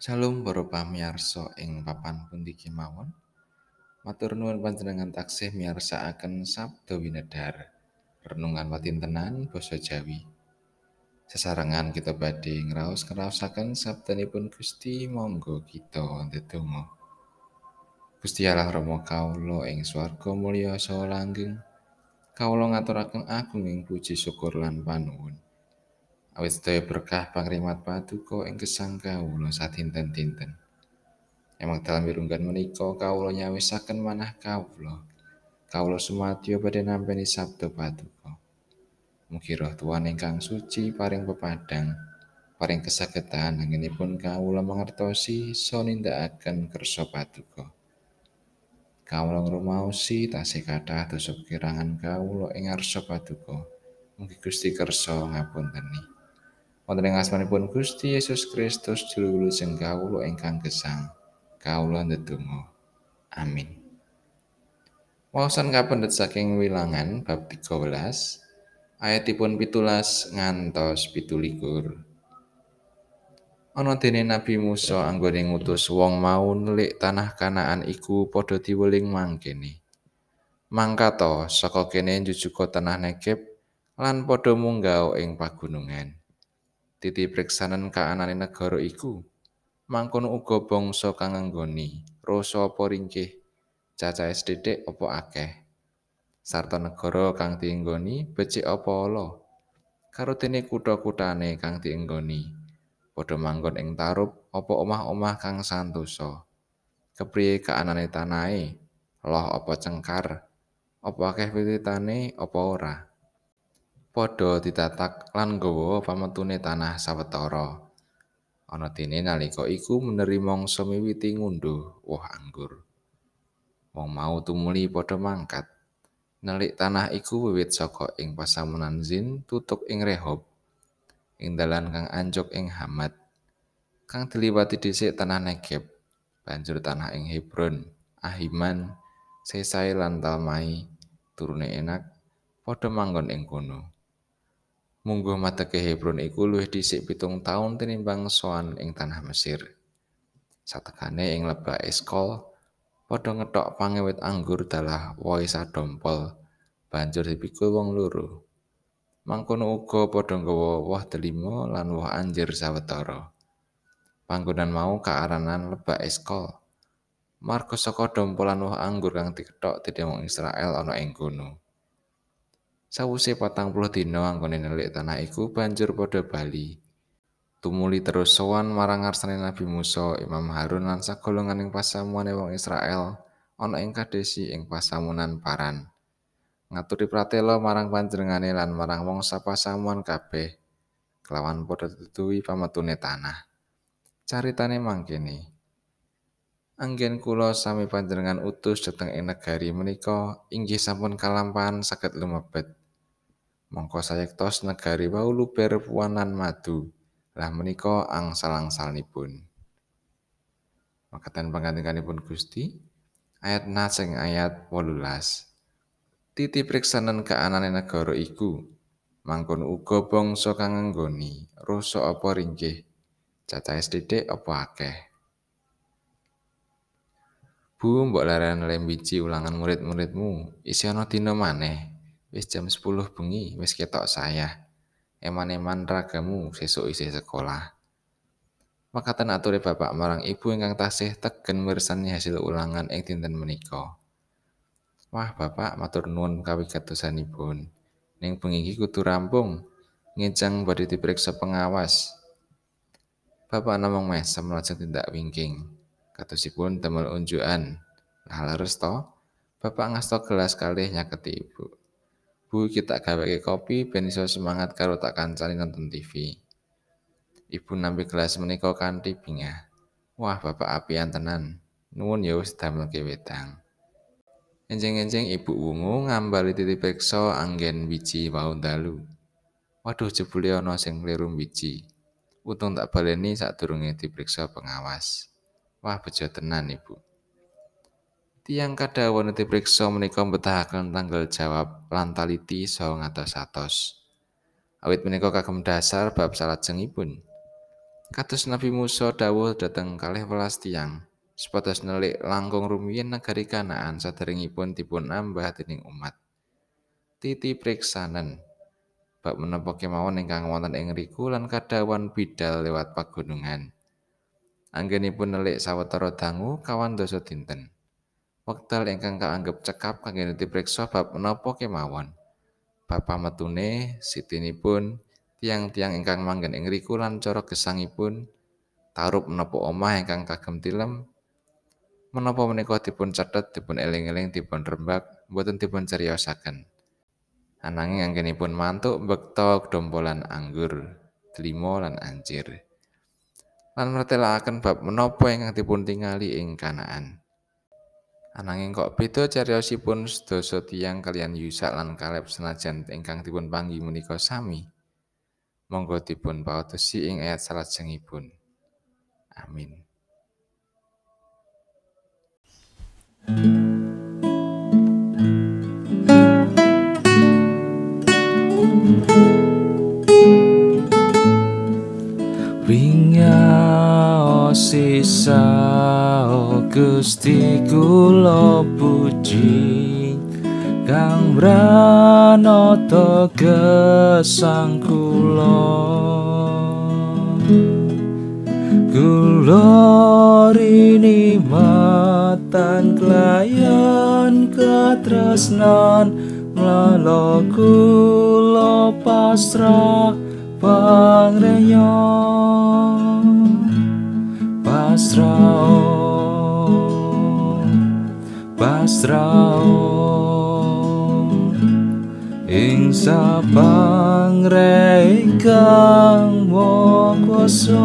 Shalom para pamirsa ing papan pundi kemawon. Matur nuwun panjenengan taksih miyarsakaken Sabda Winedhar. Renungan watintenan basa Jawi. Sesarengan kita badhe ngraos-ngraosaken sabdanipun Gusti monggo kita ndedonga. Gusti Allah Rama kawula ing swarga mulya saha langgeng. Kawula ngaturaken agunging puji syukur lan panuwun. Awit sedaya berkah pangrimat paduka ing gesang kawula sadinten-dinten. Emang dalam wirunggan menika kawula nyawisaken manah kawula. Kawula sumadyo badhe nampi sabda paduka. Mugi roh Tuhan ingkang suci paring pepadang, paring kesagetan anggenipun kawula mangertosi so nindakaken kersa paduka. Kawula ngrumaosi tasih kathah dosa kirangan kawula ing ngarsa paduka. Mugi Gusti kersa ngapunteni. Wonten ing asmanipun Gusti Yesus Kristus juru wilujeng kawula ingkang gesang. Kawula ndedonga. Amin. Wawasan kapendhet saking wilangan bab 13 ayatipun pitulas ngantos pitulikur. Ana dene Nabi Musa anggone ngutus wong mau nelik tanah Kanaan iku padha diweling mangkene. Mangkato saka kene njujuga tanah Negeb lan padha munggah ing pagunungan. Titi priksanen kaanane negara iku. Mangkono uga bangsa kang nggoni, rasa apa ringkih, cacahe sithik apa akeh. Sarta negara kang dienggoni becik apa ala. Karo dene kutha-kuthane kang dienggoni, padha manggon ing tarup apa omah-omah kang santosa. Kepriye kaanane tanahe, loh apa cengkar, apa akeh wititane apa ora. Padha ditatak lan nggawa pametune tanah sawetara. Ana dene nalika iku meneri mangsa miwiti ngunduh woh anggur. Wong mau tumuli padha mangkat. Nelik tanah iku wiwit saka ing pasamunan Zin tutuk ing Rehob. Ing dalan kang anjuk ing Hamad. Kang diliwati dhisik tanah Negeb. Banjur tanah ing Hebron, Ahiman, Sesai lan Talmai, turune enak padha manggon ing kono. Mungguh mateke Hebron iku luwih dhisik pitung taun tinimbang soan ing tanah Mesir. Satekane ing lebah Eskol, padha ngethok pangewit anggur dalah wohe sadompol, banjur dipikul wong loro. Mangkono uga padha nggawa woh delima lan woh anjir sawetara. Panggonan mau kaaranan lebah Eskol. Marga saka dompolan woh anggur kang dikethok dening Israel ana ing kono. Sawuse patang puluh dina anggone nelik tanah iku banjur padha bali. Tumuli terus sowan marang ngarsane Nabi Musa, Imam Harun lan sagolonganing pasamuane wong Israel ana ing Kadesi ing pasamunan Paran. Ngaturi pratela marang panjenengane lan marang wong sapasamuan kabeh kelawan padha tutuwi pametune tanah. Caritane mangkene. Anggen kula sami panjenengan utus dhateng ing negari menika inggih sampun kalampahan saged lumebet. Mongko sayektos negari wau luber puanan madu. Lah menika angsal-angsalipun. Makatan pangandikanipun Gusti ayat nasing ayat 18. Titi priksanen kaanane negara iku mangkon uga bangsa kang nggoni, rasa apa ringkih, cacahe sithik apa akeh. Bu mbok laren lem biji ulangan murid-muridmu, isi ana dina maneh. Wis jam 10 bengi, wis ketok saya. Eman-eman ragamu sesuk isih sekolah. Makatan aturi bapak marang ibu ingkang tasih tegen mirsani hasil ulangan ing dinten menika. Wah, bapak matur nuwun kawigatosanipun. Ning bengi iki kudu rampung. Ngejang badhe diperiksa pengawas. Bapak namung mesem lajeng tindak wingking. Katosipun damel unjukan. Lah leres to? Bapak ngasta gelas kalih nyaketi ibu. Bu kita gaweke kopi ben iso semangat karo tak kancani nonton TV. Ibu nampi gelas menika kanthi bingah. Wah, bapak apian tenan. Nuwun ya wis damelke wedang. Enjing-enjing ibu wungu ngambali titip peksa anggen biji wau dalu. Waduh jebule ana sing kliru biji. Untung tak baleni sadurunge diperiksa pengawas. Wah, bejo tenan, Ibu. Tiang kadhawan dipriksa menika mbetahaken tanggal jawab lan taliti saha ngatos-atos. Awit menika kagem dasar bab salajengipun. Kados Nabi Musa dawuh dhateng kalih welas tiyang, supados nelik langkung rumiyin negari Kanaan saderengipun dipun ambah dening umat. Titi priksanen bab menapa kemawon ingkang wonten ing riku lan kadawan bidal lewat pagunungan. Anggenipun nelik sawetara dangu kawan dosa dinten. Wekdal ingkang kaanggep cekap kangge dipriksa bab menapa kemawon. Bapa metune sitinipun tiang-tiang ingkang manggen ing riku lan cara gesangipun tarup menapa omah ingkang kagem tilem menapa menika dipun cethet dipun eling-eling dipun rembak mboten dipun cariyosaken. Ananging anggenipun mantuk bekta dompolan anggur, delima lan ancir. Lan mertelakaken bab menapa ingkang dipun tingali ing Kanaan. Ananging kok beda cariyosipun sedasa tiyang kalian Yusak lan Kaleb senajan ingkang dipun panggi menika sami. Monggo dipun paodosi ing ayat salajengipun. Amin. sisa Gusti kula branata gesang kula. Glorini matan klayan katresnan mlalo kula pasrah pangreyon pasrah. Pasrah sapang rekang kuasa